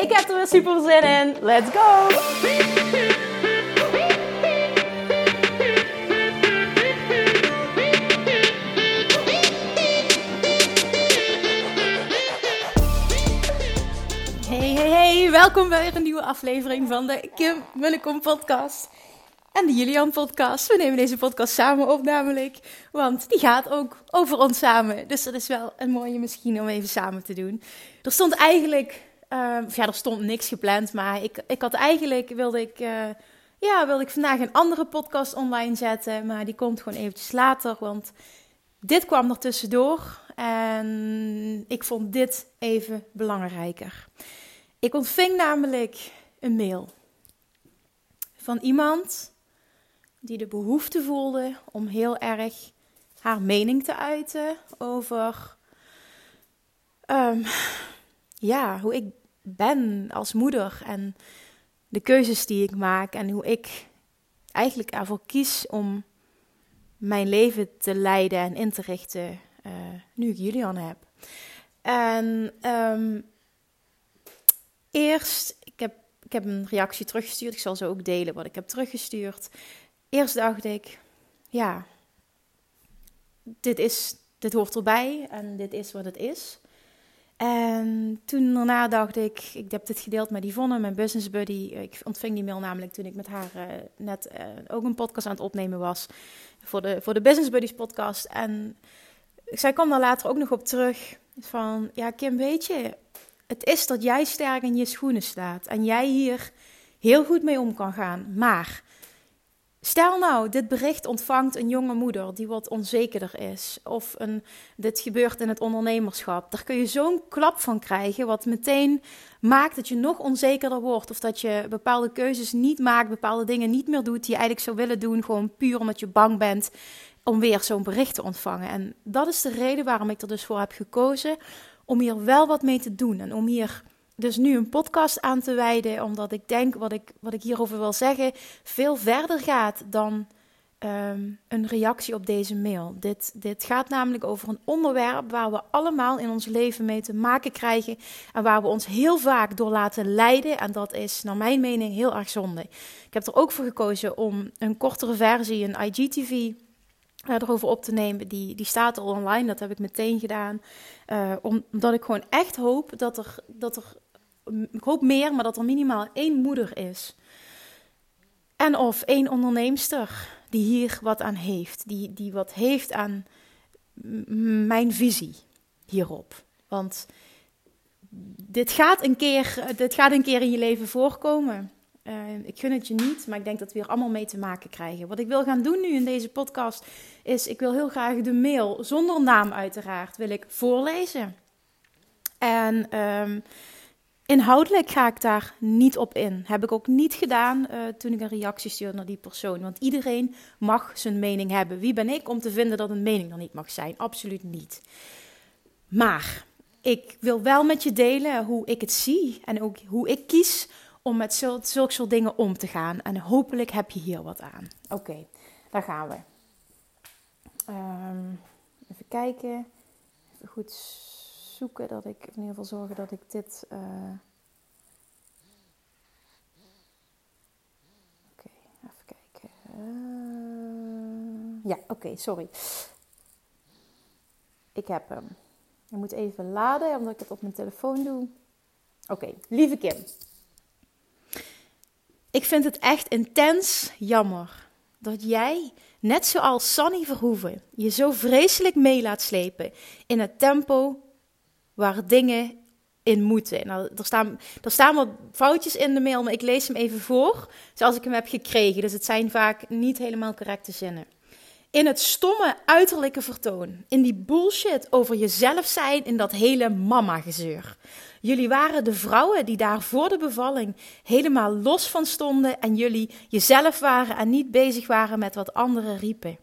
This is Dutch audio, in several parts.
Ik heb er weer super zin in. Let's go! Hey, hey, hey. Welkom bij een nieuwe aflevering van de Kim Mullekom podcast. En de Julian podcast. We nemen deze podcast samen op namelijk. Want die gaat ook over ons samen. Dus dat is wel een mooie misschien om even samen te doen. Er stond eigenlijk Uh, ja, er stond niks gepland, maar ik, ik had eigenlijk, wilde ik, uh, ja, wilde ik vandaag een andere podcast online zetten, maar die komt gewoon eventjes later, want dit kwam er tussendoor en ik vond dit even belangrijker. Ik ontving namelijk een mail van iemand die de behoefte voelde om heel erg haar mening te uiten over um, ja, hoe ik ben als moeder en de keuzes die ik maak en hoe ik eigenlijk ervoor kies om mijn leven te leiden en in te richten uh, nu ik Julian heb. En um, eerst, ik heb, ik heb een reactie teruggestuurd. Ik zal zo ook delen wat ik heb teruggestuurd. Eerst dacht ik, ja, dit, is, dit hoort erbij en dit is wat het is. En toen daarna dacht ik, ik heb dit gedeeld met Yvonne, mijn business buddy. Ik ontving die mail namelijk toen ik met haar uh, net uh, ook een podcast aan het opnemen was. Voor de, voor de Business Buddies podcast. En zij kwam daar later ook nog op terug. Van, ja Kim, weet je, het is dat jij sterk in je schoenen staat. En jij hier heel goed mee om kan gaan. Maar Stel nou, dit bericht ontvangt een jonge moeder die wat onzekerder is. Of een, dit gebeurt in het ondernemerschap. Daar kun je zo'n klap van krijgen, wat meteen maakt dat je nog onzekerder wordt. Of dat je bepaalde keuzes niet maakt, bepaalde dingen niet meer doet die je eigenlijk zou willen doen. Gewoon puur omdat je bang bent om weer zo'n bericht te ontvangen. En dat is de reden waarom ik er dus voor heb gekozen om hier wel wat mee te doen. En om hier dus nu een podcast aan te wijden, omdat ik denk wat ik, wat ik hierover wil zeggen veel verder gaat dan um, een reactie op deze mail. Dit, dit gaat namelijk over een onderwerp waar we allemaal in ons leven mee te maken krijgen en waar we ons heel vaak door laten leiden. En dat is, naar mijn mening, heel erg zonde. Ik heb er ook voor gekozen om een kortere versie, een IGTV uh, erover op te nemen. Die, die staat al online, dat heb ik meteen gedaan. Uh, omdat ik gewoon echt hoop dat er, dat er ik hoop meer, maar dat er minimaal één moeder is. En of één onderneemster die hier wat aan heeft. Die, die wat heeft aan mijn visie hierop. Want dit gaat een keer, dit gaat een keer in je leven voorkomen. Uh, ik gun het je niet, maar ik denk dat we er allemaal mee te maken krijgen. Wat ik wil gaan doen nu in deze podcast is, ik wil heel graag de mail, zonder naam uiteraard, wil ik voorlezen. En um, Inhoudelijk ga ik daar niet op in. Heb ik ook niet gedaan uh, toen ik een reactie stuurde naar die persoon. Want iedereen mag zijn mening hebben. Wie ben ik om te vinden dat een mening er niet mag zijn? Absoluut niet. Maar ik wil wel met je delen hoe ik het zie en ook hoe ik kies om met zulke zulk soort dingen om te gaan. En hopelijk heb je hier wat aan. Oké, daar gaan we. Um, even kijken. Even goed zoeken dat ik, in ieder geval zorgen dat ik dit. Uh... Oké, even kijken. Uh... Ja, oké, sorry. Ik heb hem. Ik moet even laden omdat ik het op mijn telefoon doe. Oké, lieve Kim. Ik vind het echt intens jammer dat jij, net zoals Sunny Verhoeven, je zo vreselijk mee laat slepen in het tempo waar dingen in moeten. Nou, er, staan, er staan wat foutjes in de mail, maar ik lees hem even voor, zoals ik hem heb gekregen. Dus het zijn vaak niet helemaal correcte zinnen. In het stomme uiterlijke vertoon, in die bullshit over jezelf zijn, in dat hele mama-gezeur. Jullie waren de vrouwen die daar voor de bevalling helemaal los van stonden en jullie jezelf waren en niet bezig waren met wat anderen riepen.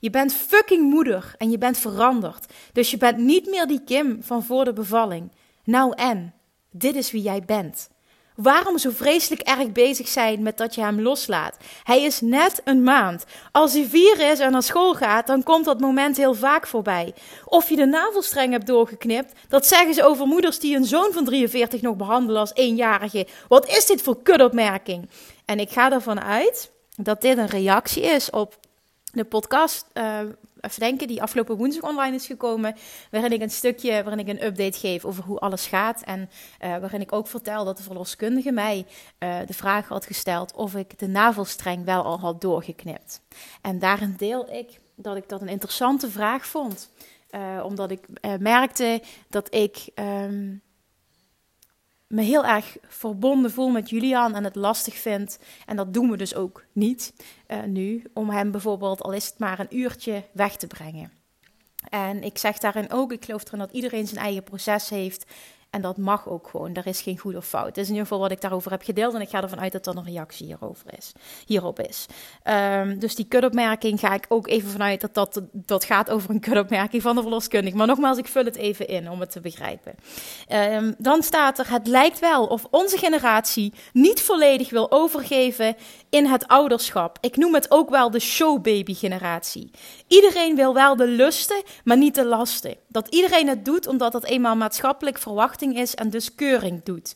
Je bent fucking moeder en je bent veranderd. Dus je bent niet meer die Kim van voor de bevalling. Nou en, dit is wie jij bent. Waarom zo vreselijk erg bezig zijn met dat je hem loslaat? Hij is net een maand. Als hij vier is en naar school gaat, dan komt dat moment heel vaak voorbij. Of je de navelstreng hebt doorgeknipt, dat zeggen ze over moeders die een zoon van 43 nog behandelen als eenjarige. Wat is dit voor kutopmerking? En ik ga ervan uit dat dit een reactie is op de podcast uh, even denken, die afgelopen woensdag online is gekomen. Waarin ik een stukje, waarin ik een update geef over hoe alles gaat. En uh, waarin ik ook vertel dat de verloskundige mij uh, de vraag had gesteld of ik de navelstreng wel al had doorgeknipt. En daarin deel ik dat ik dat een interessante vraag vond. Omdat ik merkte dat ik. Um, me heel erg verbonden voel met Julian en het lastig vind. En dat doen we dus ook niet uh, nu, om hem bijvoorbeeld, al is het maar een uurtje, weg te brengen. En ik zeg daarin ook, ik geloof erin dat iedereen zijn eigen proces heeft. En dat mag ook gewoon. Er is geen goed of fout. Dat is in ieder geval wat ik daarover heb gedeeld. En ik ga ervan uit dat er een reactie hierover is, hierop is. Um, dus die kutopmerking ga ik ook even vanuit dat dat, dat gaat over een kutopmerking van de verloskundige. Maar nogmaals, ik vul het even in om het te begrijpen. Um, dan staat er: Het lijkt wel of onze generatie niet volledig wil overgeven in het ouderschap. Ik noem het ook wel de showbaby-generatie. Iedereen wil wel de lusten, maar niet de lasten. Dat iedereen het doet omdat dat eenmaal maatschappelijk is en dus keuring doet.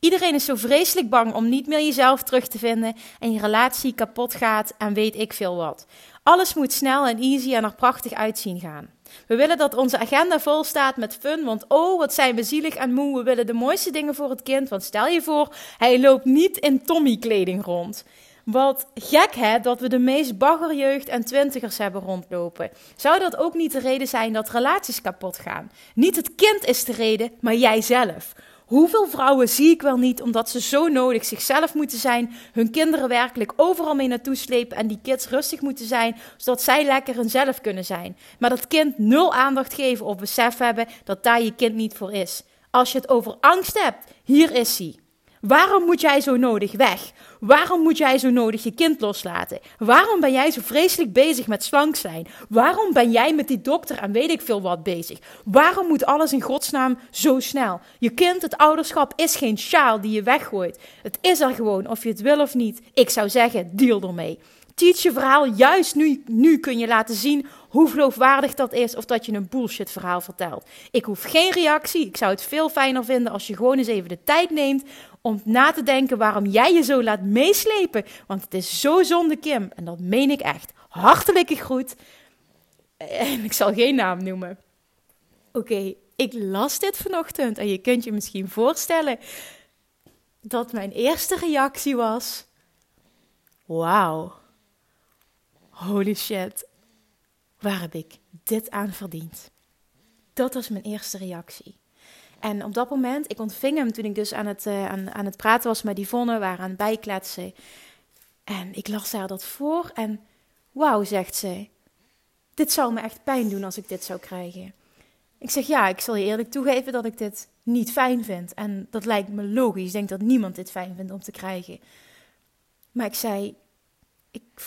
Iedereen is zo vreselijk bang om niet meer jezelf terug te vinden en je relatie kapot gaat en weet ik veel wat. Alles moet snel en easy en er prachtig uitzien gaan. We willen dat onze agenda vol staat met fun, want oh, wat zijn we zielig en moe. We willen de mooiste dingen voor het kind, want stel je voor, hij loopt niet in Tommy-kleding rond. Wat gek hè, dat we de meest baggerjeugd en twintigers hebben rondlopen. Zou dat ook niet de reden zijn dat relaties kapot gaan? Niet het kind is de reden, maar jijzelf. Hoeveel vrouwen zie ik wel niet omdat ze zo nodig zichzelf moeten zijn, hun kinderen werkelijk overal mee naartoe slepen en die kids rustig moeten zijn, zodat zij lekker hunzelf kunnen zijn. Maar dat kind nul aandacht geven of besef hebben dat daar je kind niet voor is. Als je het over angst hebt, hier is hij. Waarom moet jij zo nodig weg? Waarom moet jij zo nodig je kind loslaten? Waarom ben jij zo vreselijk bezig met slank zijn? Waarom ben jij met die dokter en weet ik veel wat bezig? Waarom moet alles in godsnaam zo snel? Je kind, het ouderschap is geen sjaal die je weggooit. Het is er gewoon, of je het wil of niet. Ik zou zeggen, deal ermee. Teach je verhaal juist nu, nu kun je laten zien hoe geloofwaardig dat is of dat je een bullshit verhaal vertelt. Ik hoef geen reactie. Ik zou het veel fijner vinden als je gewoon eens even de tijd neemt om na te denken waarom jij je zo laat meeslepen. Want het is zo zonde, Kim. En dat meen ik echt. Hartelijke groet. En ik zal geen naam noemen. Oké, ik las dit vanochtend en je kunt je misschien voorstellen dat mijn eerste reactie was: Wauw, holy shit, waar heb ik dit aan verdiend? Dat was mijn eerste reactie. En op dat moment, ik ontving hem toen ik dus aan het, uh, aan, aan het praten was met Yvonne, waren aan het bijkletsen. En ik las haar dat voor en wauw, zegt ze, dit zou me echt pijn doen als ik dit zou krijgen. Ik zeg ja, ik zal je eerlijk toegeven dat ik dit niet fijn vind. En dat lijkt me logisch. Ik denk dat niemand dit fijn vindt om te krijgen. Maar ik zei,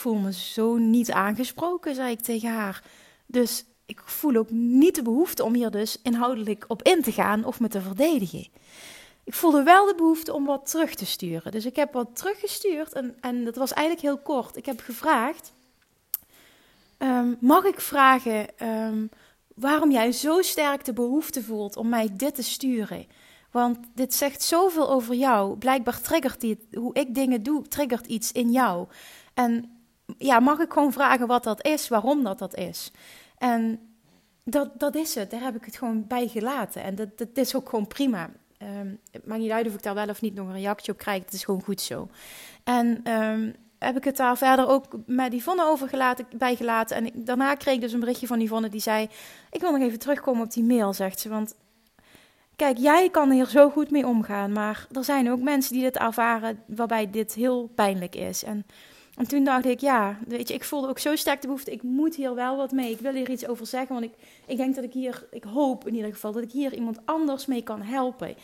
voel me zo niet aangesproken, zei ik tegen haar. Dus ik voel ook niet de behoefte om hier dus inhoudelijk op in te gaan of me te verdedigen. Ik voelde wel de behoefte om wat terug te sturen. Dus ik heb wat teruggestuurd en, en dat was eigenlijk heel kort. Ik heb gevraagd: um, Mag ik vragen um, waarom jij zo sterk de behoefte voelt om mij dit te sturen? Want dit zegt zoveel over jou. Blijkbaar triggert dit, hoe ik dingen doe, triggert iets in jou. En ja, mag ik gewoon vragen wat dat is, waarom dat dat is? En dat, dat is het. Daar heb ik het gewoon bij gelaten. En dat, dat is ook gewoon prima. Um, het maakt niet uit of ik daar wel of niet nog een reactie op krijg. Het is gewoon goed zo. En um, heb ik het daar verder ook met Yvonne over gelaten, bijgelaten. En daarna kreeg ik dus een berichtje van Yvonne die zei... Ik wil nog even terugkomen op die mail, zegt ze. Want kijk, jij kan hier zo goed mee omgaan. Maar er zijn ook mensen die dit ervaren waarbij dit heel pijnlijk is. En en toen dacht ik, ja, weet je, ik voelde ook zo sterk de behoefte, ik moet hier wel wat mee. Ik wil hier iets over zeggen, want ik, ik denk dat ik hier, ik hoop in ieder geval, dat ik hier iemand anders mee kan helpen.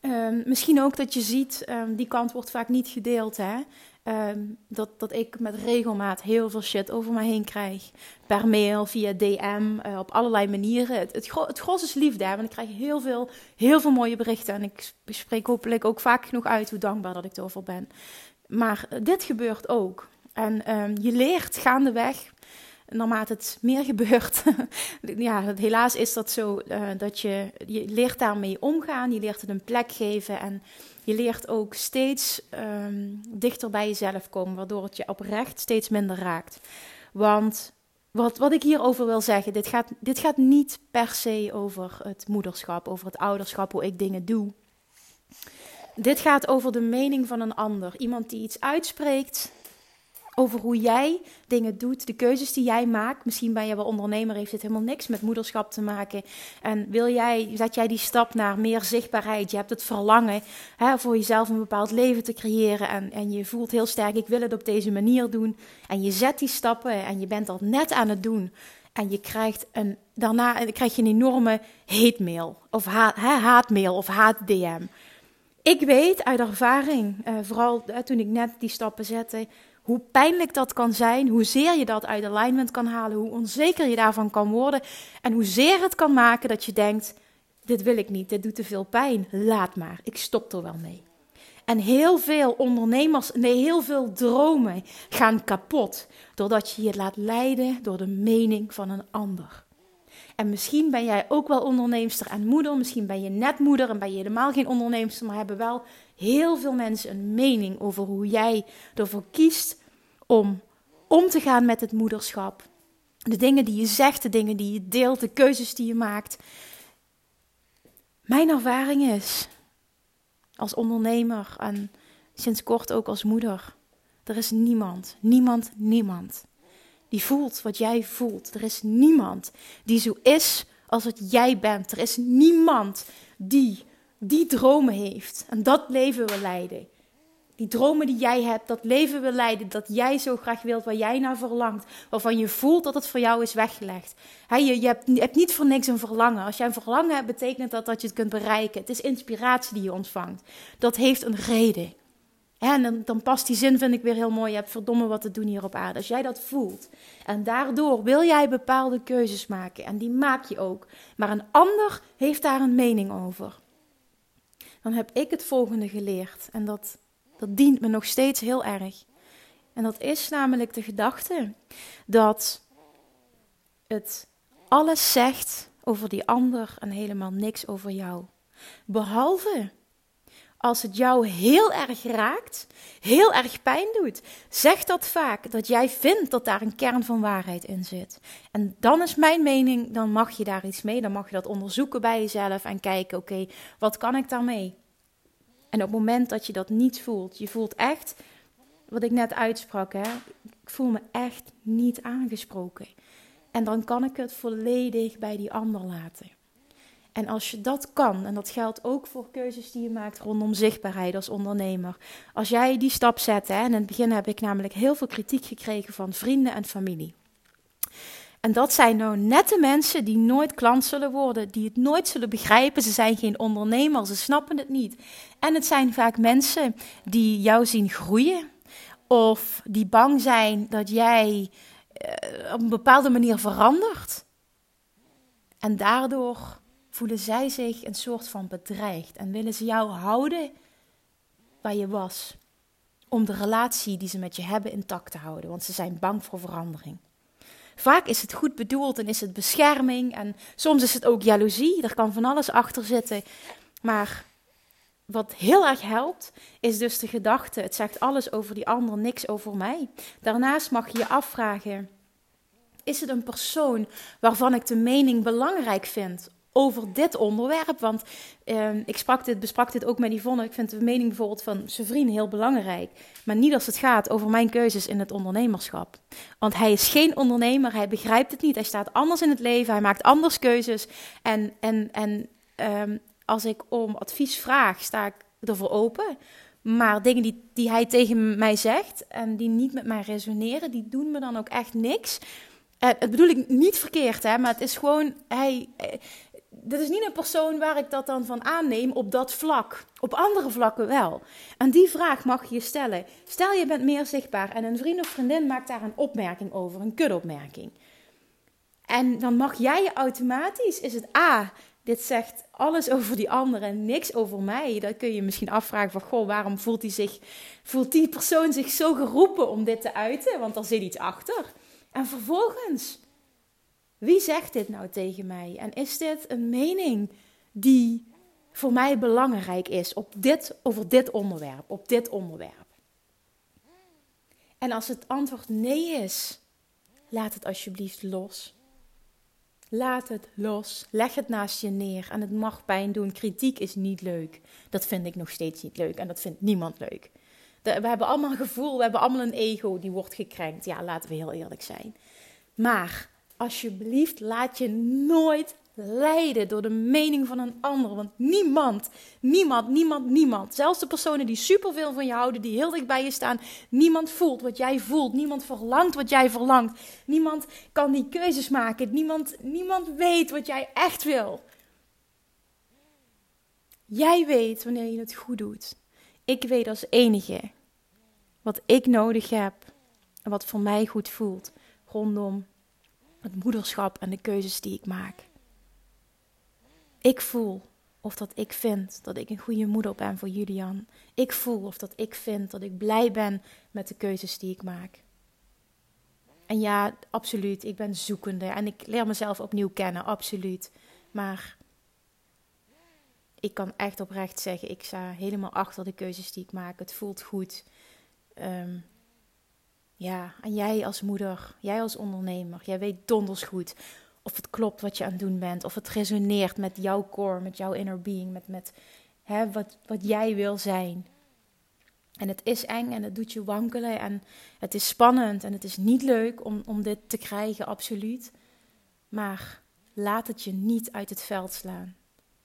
Ehm, misschien ook dat je ziet, ehm, die kant wordt vaak niet gedeeld, hè? Ehm, dat, dat ik met regelmaat heel veel shit over me heen krijg. Per mail, via DM, eh, op allerlei manieren. Het, het, het gros is liefde, hè? want ik krijg heel veel, heel veel mooie berichten. En ik spreek hopelijk ook vaak genoeg uit hoe dankbaar dat ik erover ben. Maar dit gebeurt ook. En um, je leert gaandeweg naarmate het meer gebeurt, ja, helaas is dat zo, uh, dat je, je leert daarmee omgaan, je leert het een plek geven en je leert ook steeds um, dichter bij jezelf komen, waardoor het je oprecht steeds minder raakt. Want wat, wat ik hierover wil zeggen, dit gaat, dit gaat niet per se over het moederschap, over het ouderschap, hoe ik dingen doe. Dit gaat over de mening van een ander. Iemand die iets uitspreekt over hoe jij dingen doet, de keuzes die jij maakt. Misschien ben je wel ondernemer, heeft het helemaal niks met moederschap te maken. En wil jij, zet jij die stap naar meer zichtbaarheid? Je hebt het verlangen hè, voor jezelf een bepaald leven te creëren. En, en je voelt heel sterk, ik wil het op deze manier doen. En je zet die stappen en je bent dat net aan het doen. En je krijgt een, daarna krijg je een enorme hate mail. Of haatmail of haat DM. Ik weet uit ervaring, uh, vooral uh, toen ik net die stappen zette, hoe pijnlijk dat kan zijn, hoezeer je dat uit alignment kan halen, hoe onzeker je daarvan kan worden en hoezeer het kan maken dat je denkt: dit wil ik niet, dit doet te veel pijn, laat maar, ik stop er wel mee. En heel veel ondernemers, nee, heel veel dromen gaan kapot doordat je je laat leiden door de mening van een ander. En misschien ben jij ook wel onderneemster en moeder, misschien ben je net moeder en ben je helemaal geen onderneemster, maar hebben wel heel veel mensen een mening over hoe jij ervoor kiest om om te gaan met het moederschap. De dingen die je zegt, de dingen die je deelt, de keuzes die je maakt. Mijn ervaring is, als ondernemer en sinds kort ook als moeder, er is niemand, niemand, niemand die voelt wat jij voelt. Er is niemand die zo is als wat jij bent. Er is niemand die die dromen heeft en dat leven wil leiden. Die dromen die jij hebt, dat leven wil leiden, dat jij zo graag wilt, waar jij naar verlangt, waarvan je voelt dat het voor jou is weggelegd. je, hebt, je, hebt, niet voor niks een verlangen. Als jij een verlangen hebt, betekent dat dat je het kunt bereiken. Het is inspiratie die je ontvangt. Dat heeft een reden. En dan, past die zin, vind ik weer heel mooi. Je hebt verdomme wat te doen hier op aarde. Als jij dat voelt en daardoor wil jij bepaalde keuzes maken en die maak je ook. Maar een ander heeft daar een mening over dan heb ik het volgende geleerd. En dat, dat dient me nog steeds heel erg. En dat is namelijk de gedachte dat het alles zegt over die ander en helemaal niks over jou. Behalve als het jou heel erg raakt, heel erg pijn doet, zeg dat vaak dat jij vindt dat daar een kern van waarheid in zit. En dan is mijn mening, dan mag je daar iets mee, dan mag je dat onderzoeken bij jezelf en kijken, oké, wat kan ik daarmee? En op het moment dat je dat niet voelt, je voelt echt, wat ik net uitsprak, hè, ik voel me echt niet aangesproken. En dan kan ik het volledig bij die ander laten. En als je dat kan, en dat geldt ook voor keuzes die je maakt rondom zichtbaarheid als ondernemer. Als jij die stap zet, hè, en in het begin heb ik namelijk heel veel kritiek gekregen van vrienden en familie. En dat zijn nou net de mensen die nooit klant zullen worden, die het nooit zullen begrijpen. Ze zijn geen ondernemer, ze snappen het niet. En het zijn vaak mensen die jou zien groeien, of die bang zijn dat jij uh, op een bepaalde manier verandert. En daardoor voelen zij zich een soort van bedreigd en willen ze jou houden waar je was. Om de relatie die ze met je hebben intact te houden, want ze zijn bang voor verandering. Vaak is het goed bedoeld en is het bescherming en soms is het ook jaloezie. Er kan van alles achter zitten. Maar wat heel erg helpt, is dus de gedachte: het zegt alles over die ander, niks over mij. Daarnaast mag je je afvragen: is het een persoon waarvan ik de mening belangrijk vind? Over dit onderwerp. Want uh, ik sprak dit, besprak dit ook met Yvonne. Ik vind de mening bijvoorbeeld van zijn vriend heel belangrijk. Maar niet als het gaat over mijn keuzes in het ondernemerschap. Want hij is geen ondernemer, hij begrijpt het niet. Hij staat anders in het leven, hij maakt anders keuzes. En, en, en um, als ik om advies vraag, sta ik ervoor open. Maar dingen die, die hij tegen mij zegt en die niet met mij resoneren, die doen me dan ook echt niks. Uh, het bedoel ik niet verkeerd, hè, maar het is gewoon, hij, dit is niet een persoon waar ik dat dan van aanneem op dat vlak. Op andere vlakken wel. En die vraag mag je stellen. Stel je bent meer zichtbaar en een vriend of vriendin maakt daar een opmerking over, een kutopmerking. En dan mag jij je automatisch, is het A, dit zegt alles over die ander en niks over mij. Dan kun je misschien afvragen van, goh, waarom voelt die, zich, voelt die persoon zich zo geroepen om dit te uiten? Want er zit iets achter. En vervolgens, wie zegt dit nou tegen mij? En is dit een mening die voor mij belangrijk is op dit, over dit onderwerp, op dit onderwerp? En als het antwoord nee is, laat het alsjeblieft los. Laat het los. Leg het naast je neer. En het mag pijn doen. Kritiek is niet leuk. Dat vind ik nog steeds niet leuk. En dat vindt niemand leuk. we hebben allemaal een gevoel. We hebben allemaal een ego die wordt gekrenkt. Ja, laten we heel eerlijk zijn. Maar alsjeblieft, laat je nooit leiden door de mening van een ander. Want niemand, niemand, niemand, niemand, zelfs de personen die superveel van je houden, die heel dicht bij je staan, niemand voelt wat jij voelt. Niemand verlangt wat jij verlangt. Niemand kan die keuzes maken. Niemand, niemand weet wat jij echt wil. Jij weet wanneer je het goed doet. Ik weet als enige wat ik nodig heb en wat voor mij goed voelt rondom het moederschap en de keuzes die ik maak. Ik voel of dat ik vind dat ik een goede moeder ben voor Julian. Ik voel of dat ik vind dat ik blij ben met de keuzes die ik maak. En ja, absoluut, ik ben zoekende en ik leer mezelf opnieuw kennen, absoluut. Maar ik kan echt oprecht zeggen, ik sta helemaal achter de keuzes die ik maak. Het voelt goed. Um, ja, en jij als moeder, jij als ondernemer, jij weet donders goed of het klopt wat je aan het doen bent, of het resoneert met jouw core, met jouw inner being, met, met hè, wat, wat jij wil zijn. En het is eng en het doet je wankelen en het is spannend en het is niet leuk om, om dit te krijgen, absoluut. Maar laat het je niet uit het veld slaan.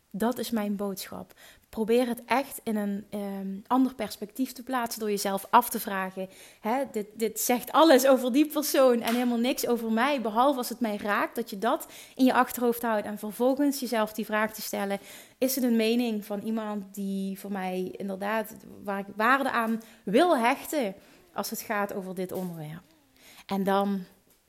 Dat is mijn boodschap. Probeer het echt in een um, ander perspectief te plaatsen door jezelf af te vragen. Hè, dit, dit zegt alles over die persoon en helemaal niks over mij, behalve als het mij raakt. Dat je dat in je achterhoofd houdt en vervolgens jezelf die vraag te stellen: is het een mening van iemand die voor mij inderdaad, waar ik waarde aan wil hechten als het gaat over dit onderwerp? En dan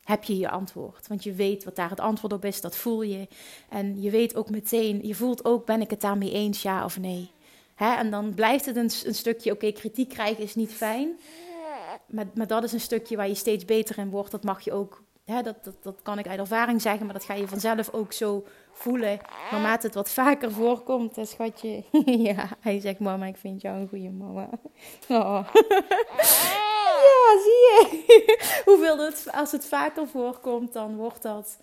heb je je antwoord. Want je weet wat daar het antwoord op is, dat voel je. En je weet ook meteen, je voelt ook, ben ik het daarmee eens, ja of nee? Hè? En dan blijft het een, stukje, oké, kritiek krijgen is niet fijn. Maar, maar dat is een stukje waar je steeds beter in wordt. Dat mag je ook, hè, dat, dat, dat kan ik uit ervaring zeggen, maar dat ga je vanzelf ook zo voelen. Naarmate het wat vaker voorkomt, hè, schatje. ja, hij zegt, mama, ik vind jou een goede mama. Oh. Zie je. Hoeveel het, als het vaker voorkomt, dan wordt dat,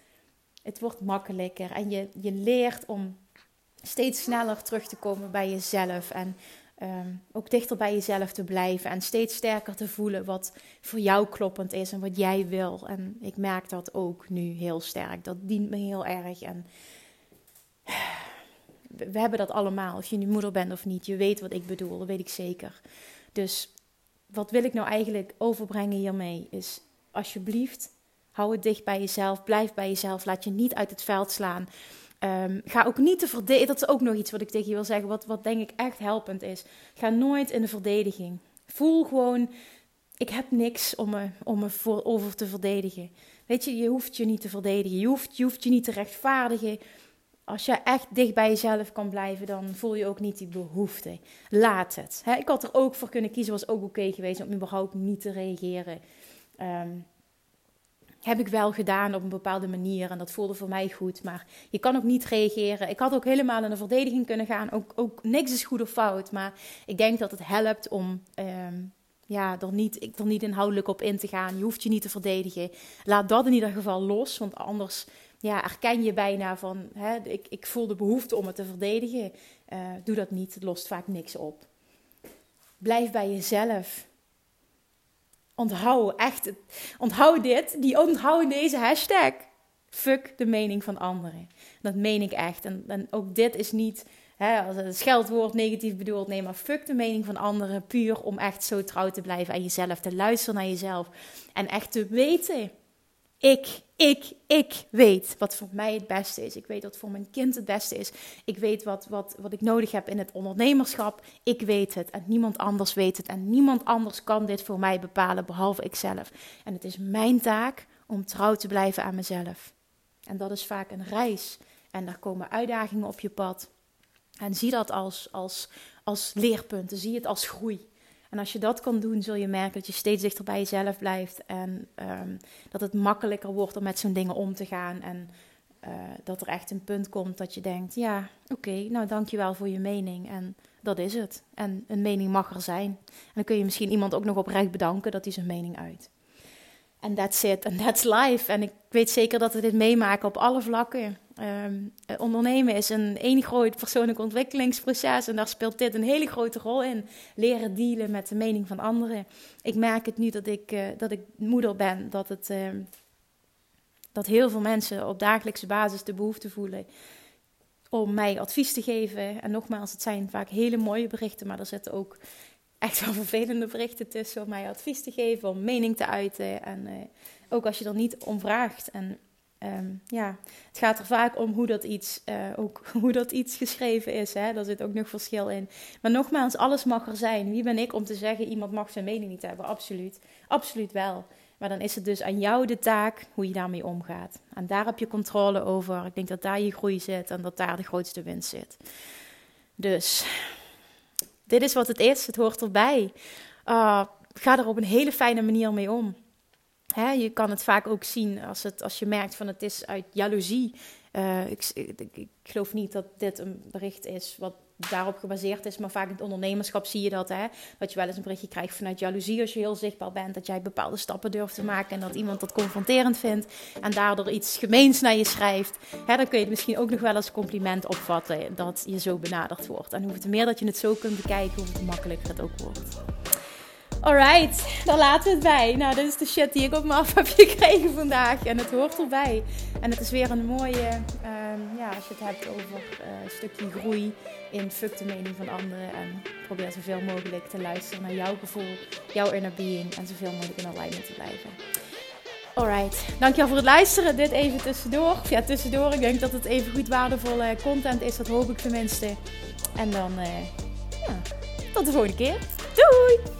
het wordt makkelijker. En je, je leert om steeds sneller terug te komen bij jezelf. En um, ook dichter bij jezelf te blijven. En steeds sterker te voelen wat voor jou kloppend is en wat jij wil. En ik merk dat ook nu heel sterk. Dat dient me heel erg. En we hebben dat allemaal. Of je nu moeder bent of niet. Je weet wat ik bedoel. Dat weet ik zeker. Dus wat wil ik nou eigenlijk overbrengen hiermee? Is alsjeblieft, hou het dicht bij jezelf. Blijf bij jezelf. Laat je niet uit het veld slaan. Um, ga ook niet te verdedigen. Dat is ook nog iets wat ik tegen je wil zeggen. Wat, wat denk ik echt helpend is. Ga nooit in de verdediging. Voel gewoon. Ik heb niks om me, om me voor, over te verdedigen. Weet je, je hoeft je niet te verdedigen. Je hoeft, je hoeft je niet te rechtvaardigen als je echt dicht bij jezelf kan blijven, dan voel je ook niet die behoefte. Laat het. ik had er ook voor kunnen kiezen, was ook oké geweest om überhaupt niet te reageren. Um, heb ik wel gedaan op een bepaalde manier en dat voelde voor mij goed. Maar je kan ook niet reageren. Ik had ook helemaal in de verdediging kunnen gaan. Ook, ook niks is goed of fout. Maar ik denk dat het helpt om um, ja, er, niet, er niet inhoudelijk op in te gaan. Je hoeft je niet te verdedigen. Laat dat in ieder geval los, want anders ja, erken je bijna van, hè, ik, ik voel de behoefte om het te verdedigen. Uh, doe dat niet, het lost vaak niks op. Blijf bij jezelf. Onthoud, echt, onthoud dit, die onthoud deze hashtag. Fuck de mening van anderen. Dat meen ik echt. En, en ook dit is niet hè, als het scheldwoord negatief bedoeld. Nee, maar fuck de mening van anderen. Puur om echt zo trouw te blijven aan jezelf. Te luisteren naar jezelf. En echt te weten Ik, ik, ik weet wat voor mij het beste is. Ik weet wat voor mijn kind het beste is. Ik weet wat, wat, wat ik nodig heb in het ondernemerschap. Ik weet het en niemand anders weet het. En niemand anders kan dit voor mij bepalen behalve ikzelf. En het is mijn taak om trouw te blijven aan mezelf. En dat is vaak een reis. En daar komen uitdagingen op je pad. En zie dat als, als, als leerpunten. Zie het als groei. En als je dat kan doen, zul je merken dat je steeds dichter bij jezelf blijft. En um, dat het makkelijker wordt om met zo'n dingen om te gaan. En uh, dat er echt een punt komt dat je denkt: ja, oké, okay, nou dankjewel voor je mening. En dat is het. En een mening mag er zijn. En dan kun je misschien iemand ook nog oprecht bedanken dat hij zijn mening uit. En that's it. En that's life. En ik weet zeker dat we dit meemaken op alle vlakken. Um, ondernemen is een één groot persoonlijk ontwikkelingsproces en daar speelt dit een hele grote rol in. Leren dealen met de mening van anderen. Ik merk het nu dat ik, uh, dat ik moeder ben, dat, het, uh, dat heel veel mensen op dagelijkse basis de behoefte voelen om mij advies te geven. En nogmaals, het zijn vaak hele mooie berichten, maar er zitten ook echt wel vervelende berichten tussen om mij advies te geven, om mening te uiten. En uh, ook als je er niet om vraagt. En um, ja, het gaat er vaak om hoe dat iets, uh, ook hoe dat iets geschreven is. Hè? Daar zit ook nog verschil in. Maar nogmaals, alles mag er zijn. Wie ben ik om te zeggen, iemand mag zijn mening niet hebben? Absoluut. Absoluut wel. Maar dan is het dus aan jou de taak hoe je daarmee omgaat. En daar heb je controle over. Ik denk dat daar je groei zit en dat daar de grootste winst zit. Dus dit is wat het is. Het hoort erbij. Uh, ga er op een hele fijne manier mee om. Hè, je kan het vaak ook zien als, het, als je merkt van het is uit jaloezie. Ik, ik, ik, geloof niet dat dit een bericht is wat daarop gebaseerd is, maar vaak in het ondernemerschap zie je dat. Hè? Dat je wel eens een berichtje krijgt vanuit jaloezie als je heel zichtbaar bent, dat jij bepaalde stappen durft te maken en dat iemand dat confronterend vindt en daardoor iets gemeens naar je schrijft. Hè, dan kun je het misschien ook nog wel als compliment opvatten dat je zo benaderd wordt. En hoe meer dat je het zo kunt bekijken, hoe makkelijker het ook wordt. Alright, daar laten we het bij. Nou, dit is de shit die ik op me af heb gekregen vandaag. En het hoort erbij. En het is weer een mooie, um, ja, als je het hebt over uh, een stukje groei in fuck de mening van anderen. En probeer zoveel mogelijk te luisteren naar jouw gevoel, jouw inner being. En zoveel mogelijk in alignment te blijven. Alright, dankjewel voor het luisteren. Dit even tussendoor. Ja, tussendoor. Ik denk dat het even goed waardevolle content is. Dat hoop ik tenminste. En dan, uh, ja, tot de volgende keer. Doei!